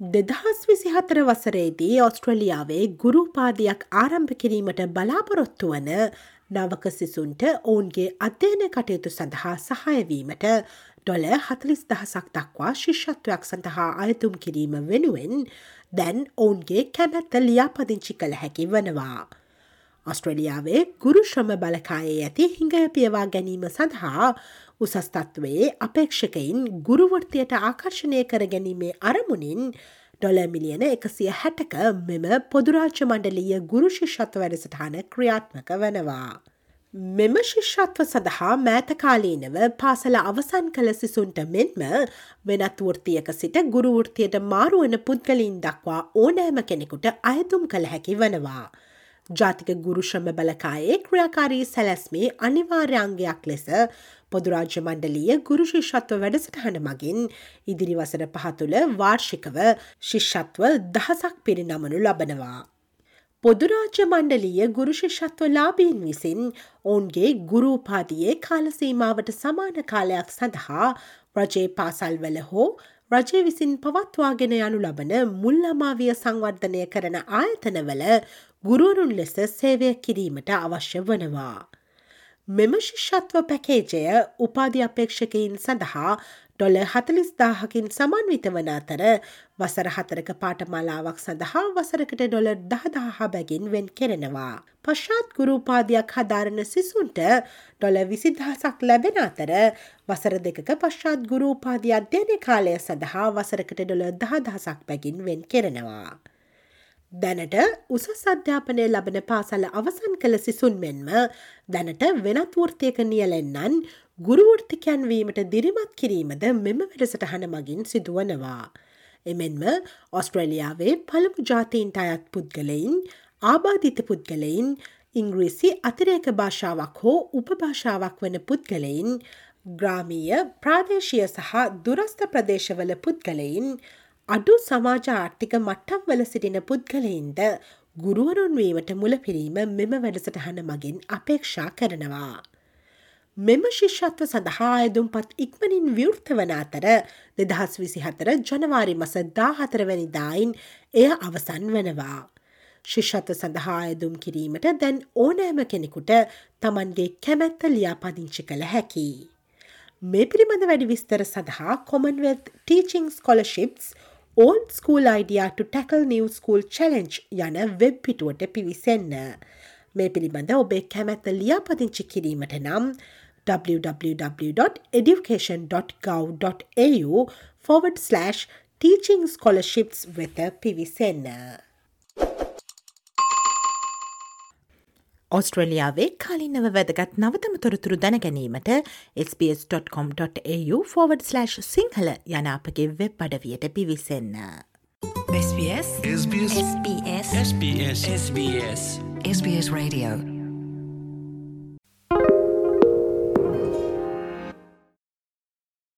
දෙදහස් විසි හතර වසරේදී ඔස්ට්‍රලියාවේ ගුරුපාදයක් ආරම්භ කිරීමට බලාපොරොත්තු වන නවක සිසුන්ට ඔවුන්ගේ අධ්‍යයන කටයුතු සඳහා සහයවීමට ඩොල හතලිස් දහසක් දක්වා ශිෂ්‍යත්වයක් සඳහා අයතුම් කිරීම වෙනුවෙන් දැන් ඔවුන්ගේ කැමැත්ත ලියාපදිංචි කළ හැකි වනවා. ඔස්ට්‍රලියාවේ ගුරු ශ්‍රම බලකායේ ඇති හිඟය පියවා ගැනීම සඳහා උසස්තත්වයේ අපේක්ෂකයින් ගුරුවෘතියට ආකර්ශණය කර ගැනීමේ අරමුණින් ඩොල මිලියන එකසිය හැටක මෙම පොදුරාජ්‍ය මණ්ඩලීය ගුරු ශිෂ්‍යත්ව වැඩසටහන ක්‍රියාත්මක වනවා. මෙම ශිෂ්‍යත්ව සඳහා මෑතකාලීනව පාසල අවසන් කළ සිසුන්ට මෙන්ම වෙනත් වෘතියක සිට ගුරුවෘතියට මාරුවන පුද්ගලින් දක්වා ඕනෑම කෙනෙකුට අයතුම් කළ හැකි වනවා. ජාතික ගුරුශ්‍රම බලකායේ ක්‍රියාකාරී සැලැස්මේ අනිවාර්යංගයක් ලෙස පොදුරාජ්‍ය මණ්ඩලීය ගුරු ශිෂ්‍යත්ව වැඩසටහන මගින් ඉදිරි වසර පහතුළ වාර්ෂිකව ශිෂ්‍යත්ව දහසක් පිරිනමනු ලබනවා. පොදුරාජ්‍ය මණ්ඩලීය ගුරු ශිෂ්‍යත්ව ලාබීන් විසින් ඔවුන්ගේ ගුරූපාතියේ කාලසීමාවට සමාන කාලයක් සඳහා රජයේ පාසල්වල හෝ රජය විසින් පවත්වාගෙන යනු ලබන මුල්ලමාවිය සංවර්ධනය කරන ආයතනවල ගුරුවරුන් ලෙස සේවය කිරීමට අවශ්‍ය වනවා. මෙම ශිෂ්‍යත්ව පැකේජය උපාධි අපේක්ෂකයින් සඳහා ඩොල හතලිස් දාහකින් සමන්විත වන අතර වසර හතරක පාටමලාවක් සඳහා වසරකට ඩොල දහදාහ බැගින් වෙන් කෙරෙනවා. පශ්චාත් ගුරූපාදයක් හදාරණ සිසුන්ට ඩොල විසිදහසක් ලැබෙන අතර වසර දෙකක පශ්චාත් ගුරූපාධි අධ්‍යයන කාලය සඳහා වසරකට ඩොල දහදහසක් බැගින් වෙන් කෙරෙනවා. දැනට උසස් අධ්‍යාපනය ලබන පාසල අවසන් කළ සිසුන් මෙන්ම දැනට වෙනත් වෘර්තියක නියලෙන්නන් ගුරුවෘර්තිකයන් වීමට දිරිමත් කිරීමද මෙම වැඩසටහන මගින් සිදුවනවා. එමෙන්ම ඔස්ට්‍රලියාවේ පළමු ජාතීන්ට අයත් පුද්ගලයින් ආබාධිත පුද්ගලයින් ඉංග්‍රීසි අතිරේක භාෂාවක් හෝ උපභාෂාවක් වන පුද්ගලයින් ග්‍රාමීය ප්‍රාදේශය සහ දුරස්ථ ප්‍රදේශවල පුද්ගලයින් අඩු සමාජ ආර්ථික මට්ටම් වල සිටින පුද්ගලයින්ද ගුරුවරුන් වීමට මුලපිරීම මෙම වැඩසටහන මගින් අපේක්ෂා කරනවා. මෙම ශිෂ්‍යත්ව සඳහා අයදුම්පත් ඉක්මනින් විවෘත වන අතර දෙදහස් විසි හතර ජනවාරි මස දාහතරවැනි දායින් එය අවසන් වනවා. ශිෂ්‍යත්ව සඳහා අයදුම් කිරීමට දැන් ඕනෑම කෙනෙකුට තමන්ගේ කැමැත්ත ලියාපදිංචි කළ හැකි. මේ පිළිබඳ වැඩි විස්තර සඳහා Commonwealth teaching scholarships Old School Idea to Tackle New School Challenge යන වෙබ් පිටුවට පිවිසන්න. මේ පිළිබඳ ඔබේ කැමැත්ත ලියාපදිංචි කිරීමට නම් www.education.gov.au forward slash teaching scholarships වෙත පිවිසන්න. ඔස්ට්‍රලියාවේ කාලින්නව වැදගත් නවතම තොරතුරු දැනගැනීමට SBS.com.au ෆෝවඩ්/ සිංහල යන අපගේ වෙබ් අඩවියට පිවිසන්න. SBS. SBS. SBS. SBS. SBS Radio